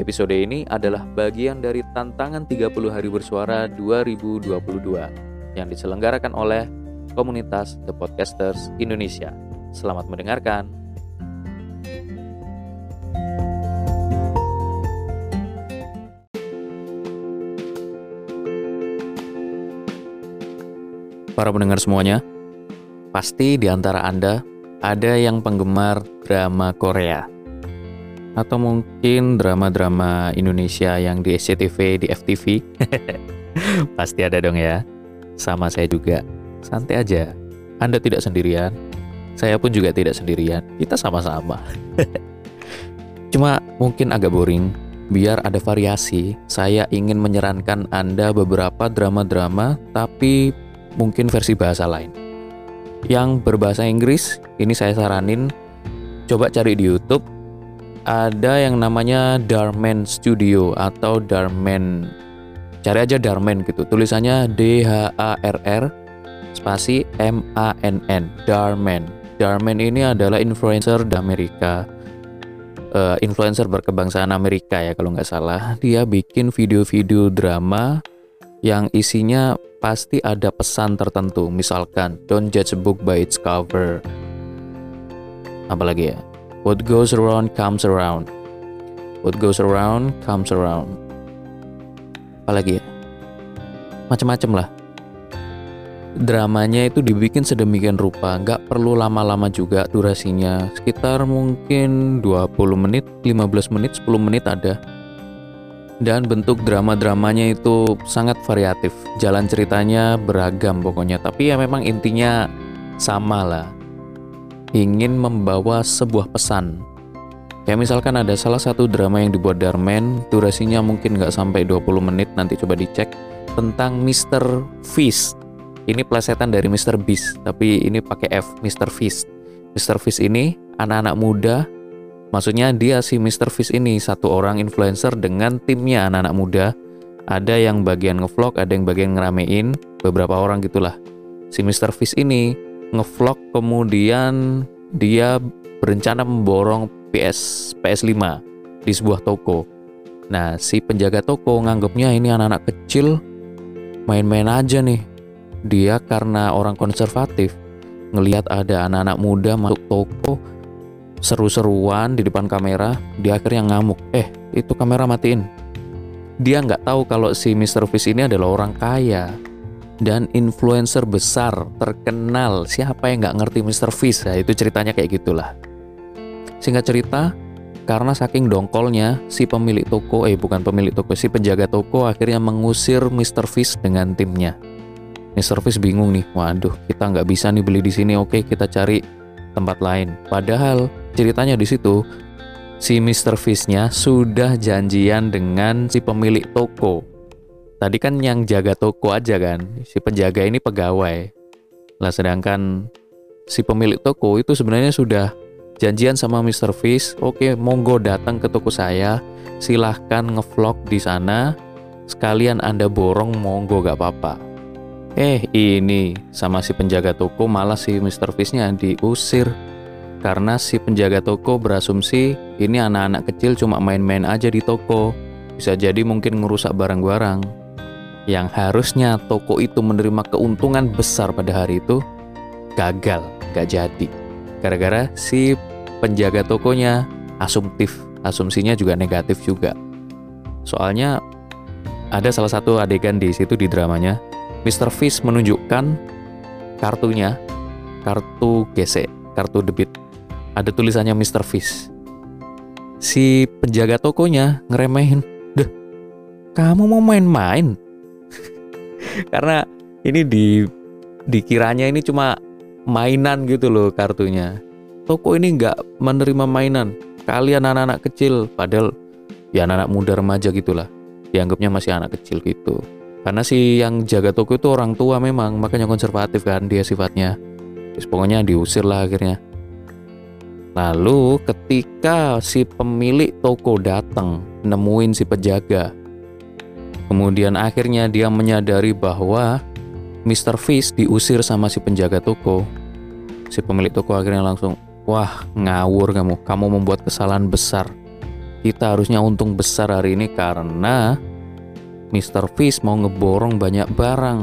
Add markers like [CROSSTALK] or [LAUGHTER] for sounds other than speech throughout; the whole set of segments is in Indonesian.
Episode ini adalah bagian dari tantangan 30 hari bersuara 2022 yang diselenggarakan oleh komunitas The Podcasters Indonesia. Selamat mendengarkan. Para pendengar semuanya, pasti di antara Anda ada yang penggemar drama Korea atau mungkin drama-drama Indonesia yang di SCTV, di FTV. [LAUGHS] Pasti ada dong ya. Sama saya juga. Santai aja. Anda tidak sendirian. Saya pun juga tidak sendirian. Kita sama-sama. [LAUGHS] Cuma mungkin agak boring. Biar ada variasi, saya ingin menyarankan Anda beberapa drama-drama tapi mungkin versi bahasa lain. Yang berbahasa Inggris, ini saya saranin coba cari di YouTube ada yang namanya Darman Studio atau Darman. Cari aja Darman gitu. Tulisannya D H A R R spasi M A N N Darman. Darman ini adalah influencer di Amerika. Uh, influencer berkebangsaan Amerika ya kalau nggak salah. Dia bikin video-video drama yang isinya pasti ada pesan tertentu. Misalkan don't judge a book by its cover. Apalagi ya What goes around comes around. What goes around comes around. Apalagi ya? Macam-macam lah. Dramanya itu dibikin sedemikian rupa, nggak perlu lama-lama juga durasinya. Sekitar mungkin 20 menit, 15 menit, 10 menit ada. Dan bentuk drama-dramanya itu sangat variatif. Jalan ceritanya beragam pokoknya, tapi ya memang intinya sama lah ingin membawa sebuah pesan. Kayak misalkan ada salah satu drama yang dibuat Darman, durasinya mungkin nggak sampai 20 menit, nanti coba dicek, tentang Mr. Fish. Ini plesetan dari Mr. Beast, tapi ini pakai F, Mr. Fish. Mr. Fish ini anak-anak muda, maksudnya dia si Mr. Fish ini satu orang influencer dengan timnya anak-anak muda. Ada yang bagian ngevlog, ada yang bagian ngeramein, beberapa orang gitulah. Si Mr. Fish ini ngevlog kemudian dia berencana memborong PS PS5 di sebuah toko. Nah, si penjaga toko nganggapnya ini anak-anak kecil main-main aja nih. Dia karena orang konservatif ngelihat ada anak-anak muda masuk toko seru-seruan di depan kamera, dia akhirnya ngamuk. Eh, itu kamera matiin. Dia nggak tahu kalau si Mr. Fish ini adalah orang kaya dan influencer besar terkenal siapa yang nggak ngerti Mr. Fish ya itu ceritanya kayak gitulah singkat cerita karena saking dongkolnya si pemilik toko eh bukan pemilik toko si penjaga toko akhirnya mengusir Mr. Fish dengan timnya Mr. Fish bingung nih waduh kita nggak bisa nih beli di sini oke kita cari tempat lain padahal ceritanya di situ si Mr. Fish-nya sudah janjian dengan si pemilik toko Tadi kan yang jaga toko aja kan, si penjaga ini pegawai. Lah sedangkan si pemilik toko itu sebenarnya sudah janjian sama Mr. Fish, oke monggo datang ke toko saya, silahkan ngevlog di sana, sekalian Anda borong monggo gak apa-apa. Eh ini sama si penjaga toko malah si Mr. Fish-nya diusir karena si penjaga toko berasumsi ini anak-anak kecil cuma main-main aja di toko, bisa jadi mungkin ngerusak barang-barang yang harusnya toko itu menerima keuntungan besar pada hari itu gagal, gak jadi. Gara-gara si penjaga tokonya asumtif, asumsinya juga negatif juga. Soalnya ada salah satu adegan di situ di dramanya, Mr. Fish menunjukkan kartunya, kartu gesek, kartu debit. Ada tulisannya Mr. Fish. Si penjaga tokonya ngeremehin, deh, kamu mau main-main? Karena ini di dikiranya ini cuma mainan gitu loh kartunya. Toko ini nggak menerima mainan. Kalian anak-anak kecil padahal ya anak-anak muda remaja gitulah. Dianggapnya masih anak kecil gitu. Karena si yang jaga toko itu orang tua memang makanya konservatif kan dia sifatnya. Terus pokoknya diusir lah akhirnya. Lalu ketika si pemilik toko datang nemuin si penjaga kemudian akhirnya dia menyadari bahwa Mr. Fish diusir sama si penjaga toko si pemilik toko akhirnya langsung wah ngawur kamu kamu membuat kesalahan besar kita harusnya untung besar hari ini karena Mr. Fish mau ngeborong banyak barang.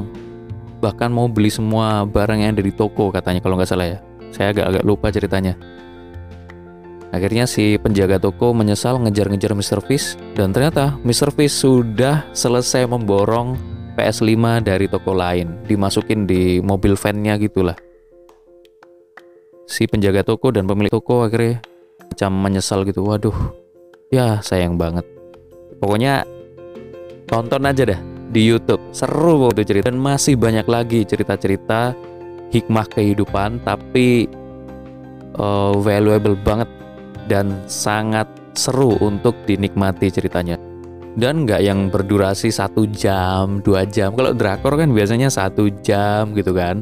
Bahkan mau beli semua barang yang ada di toko katanya kalau nggak salah ya. Saya agak-agak lupa ceritanya. Akhirnya si penjaga toko menyesal ngejar-ngejar Mr. Fish dan ternyata Mr. Fish sudah selesai memborong PS5 dari toko lain, dimasukin di mobil van-nya gitulah. Si penjaga toko dan pemilik toko akhirnya macam menyesal gitu. Waduh, ya sayang banget pokoknya tonton aja dah di YouTube seru waktu cerita dan masih banyak lagi cerita-cerita hikmah kehidupan tapi uh, valuable banget dan sangat seru untuk dinikmati ceritanya dan nggak yang berdurasi satu jam dua jam kalau drakor kan biasanya satu jam gitu kan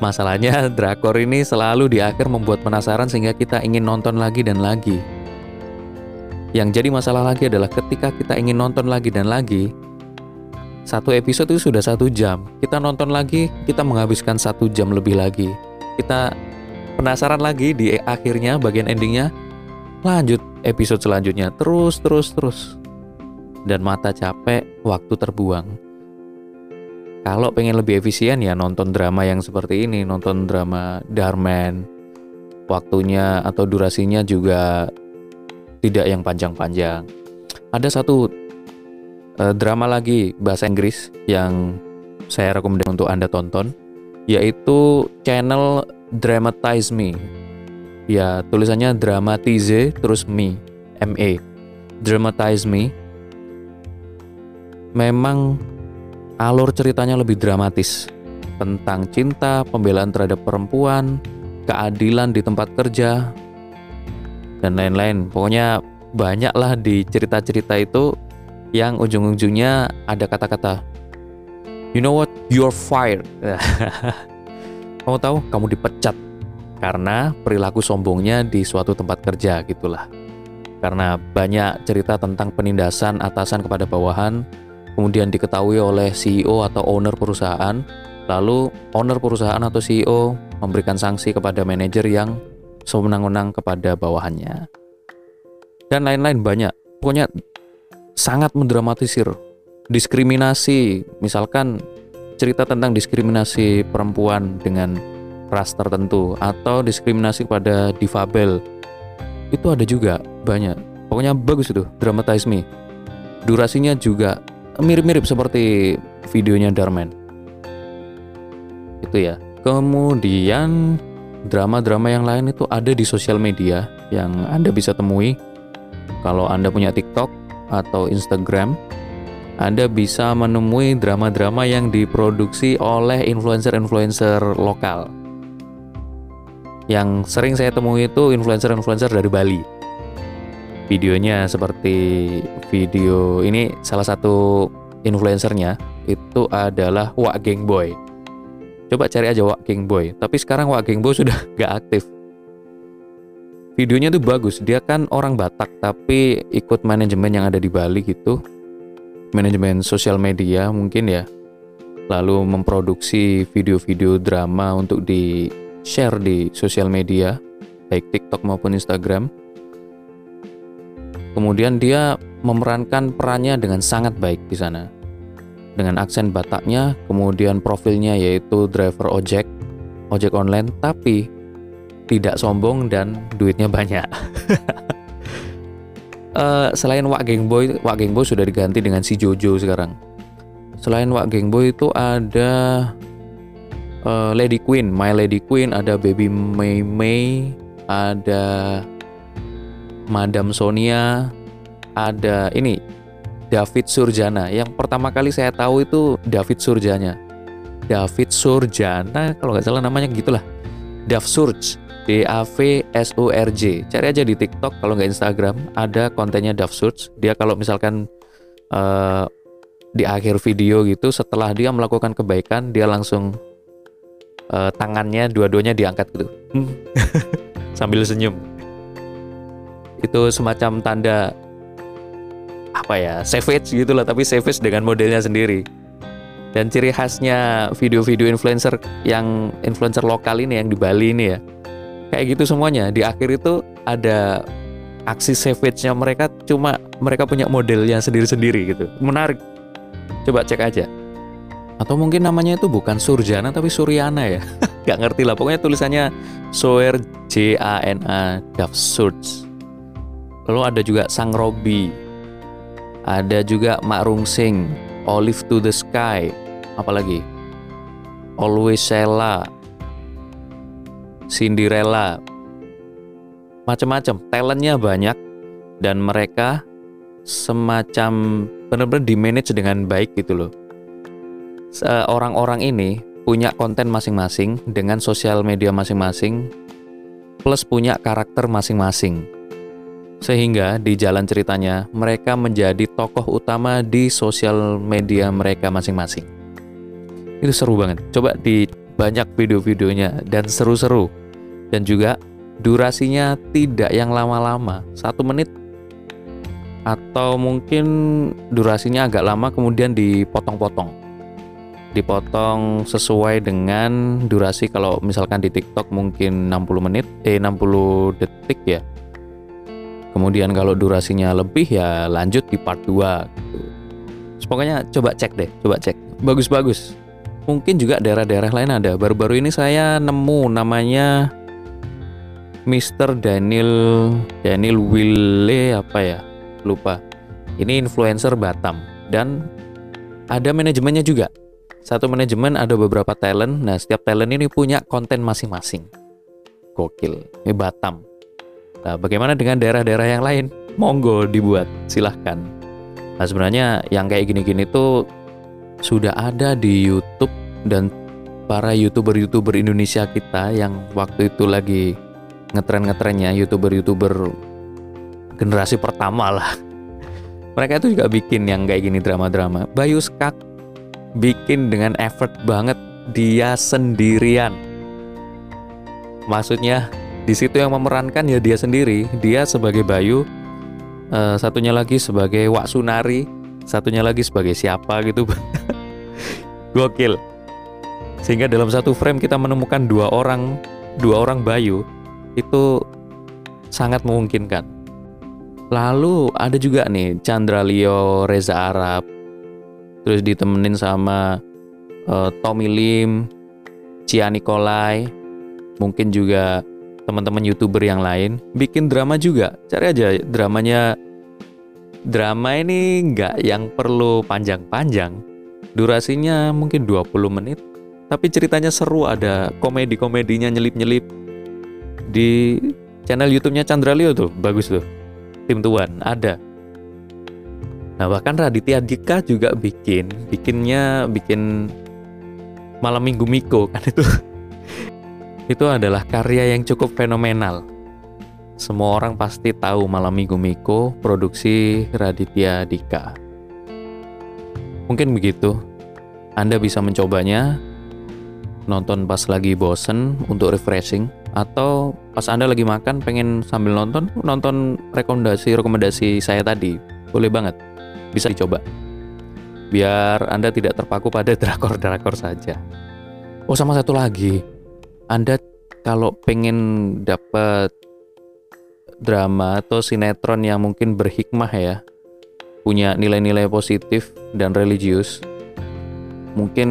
masalahnya [LAUGHS] drakor ini selalu di akhir membuat penasaran sehingga kita ingin nonton lagi dan lagi yang jadi masalah lagi adalah ketika kita ingin nonton lagi dan lagi, satu episode itu sudah satu jam. Kita nonton lagi, kita menghabiskan satu jam lebih lagi. Kita penasaran lagi di akhirnya bagian endingnya, lanjut episode selanjutnya, terus terus terus. Dan mata capek, waktu terbuang. Kalau pengen lebih efisien ya nonton drama yang seperti ini, nonton drama Darman. Waktunya atau durasinya juga tidak yang panjang-panjang. Ada satu uh, drama lagi bahasa Inggris yang saya rekomendasi untuk Anda tonton, yaitu channel Dramatize Me. Ya, tulisannya Dramatize terus Me, M A. Dramatize Me. Memang alur ceritanya lebih dramatis tentang cinta, pembelaan terhadap perempuan, keadilan di tempat kerja, dan lain-lain. Pokoknya banyaklah di cerita-cerita itu yang ujung-ujungnya ada kata-kata You know what? You're fired. [LAUGHS] kamu tahu kamu dipecat karena perilaku sombongnya di suatu tempat kerja gitulah. Karena banyak cerita tentang penindasan atasan kepada bawahan, kemudian diketahui oleh CEO atau owner perusahaan, lalu owner perusahaan atau CEO memberikan sanksi kepada manajer yang sewenang-wenang kepada bawahannya. Dan lain-lain banyak. Pokoknya sangat mendramatisir diskriminasi, misalkan cerita tentang diskriminasi perempuan dengan ras tertentu atau diskriminasi kepada difabel. Itu ada juga banyak. Pokoknya bagus itu, Dramatize Me. Durasinya juga mirip-mirip seperti videonya Darman. Itu ya. Kemudian drama-drama yang lain itu ada di sosial media yang Anda bisa temui. Kalau Anda punya TikTok atau Instagram, Anda bisa menemui drama-drama yang diproduksi oleh influencer-influencer lokal. Yang sering saya temui itu influencer-influencer dari Bali. Videonya seperti video ini salah satu influencernya itu adalah Wak Geng Boy Coba cari aja Wak King Boy. Tapi sekarang Wak King Boy [LAUGHS] sudah gak aktif. Videonya tuh bagus. Dia kan orang Batak tapi ikut manajemen yang ada di Bali gitu. Manajemen sosial media mungkin ya. Lalu memproduksi video-video drama untuk di share di sosial media, baik TikTok maupun Instagram. Kemudian dia memerankan perannya dengan sangat baik di sana dengan aksen Bataknya, kemudian profilnya yaitu driver ojek, ojek online, tapi tidak sombong dan duitnya banyak. [LAUGHS] uh, selain Wak Gengboy, Wak Gengboy sudah diganti dengan si Jojo sekarang. Selain Wak Gengboy itu ada uh, Lady Queen, My Lady Queen, ada Baby Mei Mei, ada Madam Sonia, ada ini David Surjana. Yang pertama kali saya tahu itu David Surjana. David Surjana, kalau nggak salah namanya gitulah. Dav Surj. D A V S O R J. Cari aja di TikTok kalau nggak Instagram ada kontennya Dav. Dia kalau misalkan uh, di akhir video gitu setelah dia melakukan kebaikan dia langsung uh, tangannya dua-duanya diangkat gitu hmm. [LAUGHS] sambil senyum itu semacam tanda apa ya savage gitu lah tapi savage dengan modelnya sendiri dan ciri khasnya video-video influencer yang influencer lokal ini yang di Bali ini ya kayak gitu semuanya di akhir itu ada aksi savage-nya mereka cuma mereka punya modelnya sendiri-sendiri gitu menarik Coba cek aja. Atau mungkin namanya itu bukan Surjana tapi Suryana ya. [LAUGHS] Gak ngerti lah. Pokoknya tulisannya Soer J A N A. Lalu ada juga Sang Robi. Ada juga Mak Rungsing, Olive to the Sky. Apalagi? Always Sheila. Cinderella. Macam-macam. Talentnya banyak dan mereka semacam benar-benar di manage dengan baik gitu loh. Orang-orang ini punya konten masing-masing dengan sosial media masing-masing plus punya karakter masing-masing. Sehingga di jalan ceritanya mereka menjadi tokoh utama di sosial media mereka masing-masing. Itu seru banget. Coba di banyak video-videonya dan seru-seru. Dan juga durasinya tidak yang lama-lama. Satu menit. Atau mungkin durasinya agak lama kemudian dipotong-potong. Dipotong sesuai dengan durasi kalau misalkan di TikTok mungkin 60 menit eh 60 detik ya. Kemudian kalau durasinya lebih ya lanjut di part 2 gitu. pokoknya coba cek deh coba cek. Bagus-bagus. Mungkin juga daerah-daerah lain ada. Baru-baru ini saya nemu namanya Mr. Daniel Daniel Wille apa ya lupa. Ini influencer Batam dan ada manajemennya juga. Satu manajemen ada beberapa talent. Nah, setiap talent ini punya konten masing-masing. Gokil. Ini Batam. Nah, bagaimana dengan daerah-daerah yang lain? Monggo dibuat, silahkan. Nah, sebenarnya yang kayak gini-gini tuh sudah ada di YouTube dan para youtuber-youtuber Indonesia kita yang waktu itu lagi ngetren-ngetrennya youtuber-youtuber generasi pertama lah. Mereka itu juga bikin yang kayak gini drama-drama. Bayu Skak bikin dengan effort banget dia sendirian. Maksudnya di situ yang memerankan ya dia sendiri. Dia sebagai Bayu uh, satunya lagi sebagai Wak Sunari satunya lagi sebagai siapa gitu. [LAUGHS] Gokil. Sehingga dalam satu frame kita menemukan dua orang dua orang Bayu itu sangat memungkinkan Lalu ada juga nih Chandra Leo, Reza Arab, terus ditemenin sama uh, Tommy Lim, Cia Nikolai, mungkin juga teman-teman youtuber yang lain bikin drama juga. Cari aja dramanya. Drama ini nggak yang perlu panjang-panjang, durasinya mungkin 20 menit, tapi ceritanya seru ada komedi-komedinya nyelip-nyelip di channel YouTube-nya Chandra Leo tuh, bagus tuh. Tim tuan ada. Nah bahkan Raditya Dika juga bikin bikinnya bikin malam minggu Miko [LAUGHS] kan itu. Itu adalah karya yang cukup fenomenal. Semua orang pasti tahu malam minggu Miko produksi Raditya Dika. Mungkin begitu. Anda bisa mencobanya nonton pas lagi bosen untuk refreshing atau pas Anda lagi makan pengen sambil nonton, nonton rekomendasi-rekomendasi saya tadi. Boleh banget. Bisa dicoba. Biar Anda tidak terpaku pada [LAUGHS] drakor-drakor saja. Oh, sama satu lagi. Anda kalau pengen dapat drama atau sinetron yang mungkin berhikmah ya, punya nilai-nilai positif dan religius, mungkin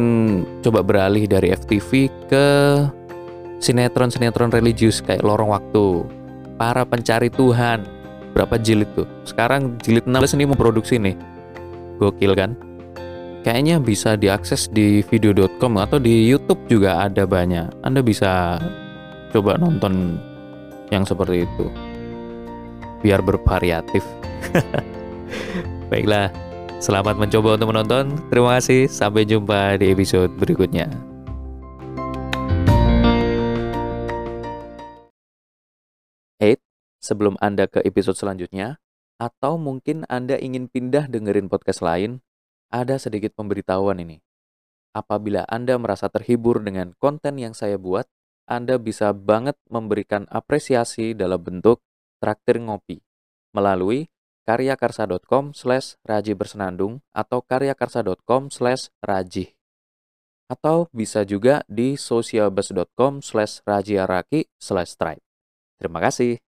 coba beralih dari FTV ke sinetron-sinetron religius kayak Lorong Waktu, Para Pencari Tuhan, berapa jilid tuh? Sekarang jilid 16 ini memproduksi nih. Gokil kan? Kayaknya bisa diakses di video.com atau di YouTube juga ada banyak. Anda bisa coba nonton yang seperti itu. Biar bervariatif. [LAUGHS] Baiklah, selamat mencoba untuk menonton. Terima kasih, sampai jumpa di episode berikutnya. sebelum Anda ke episode selanjutnya, atau mungkin Anda ingin pindah dengerin podcast lain, ada sedikit pemberitahuan ini. Apabila Anda merasa terhibur dengan konten yang saya buat, Anda bisa banget memberikan apresiasi dalam bentuk traktir ngopi melalui karyakarsa.com slash raji bersenandung atau karyakarsa.com slash raji. Atau bisa juga di socialbus.com slash rajiaraki slash stripe. Terima kasih.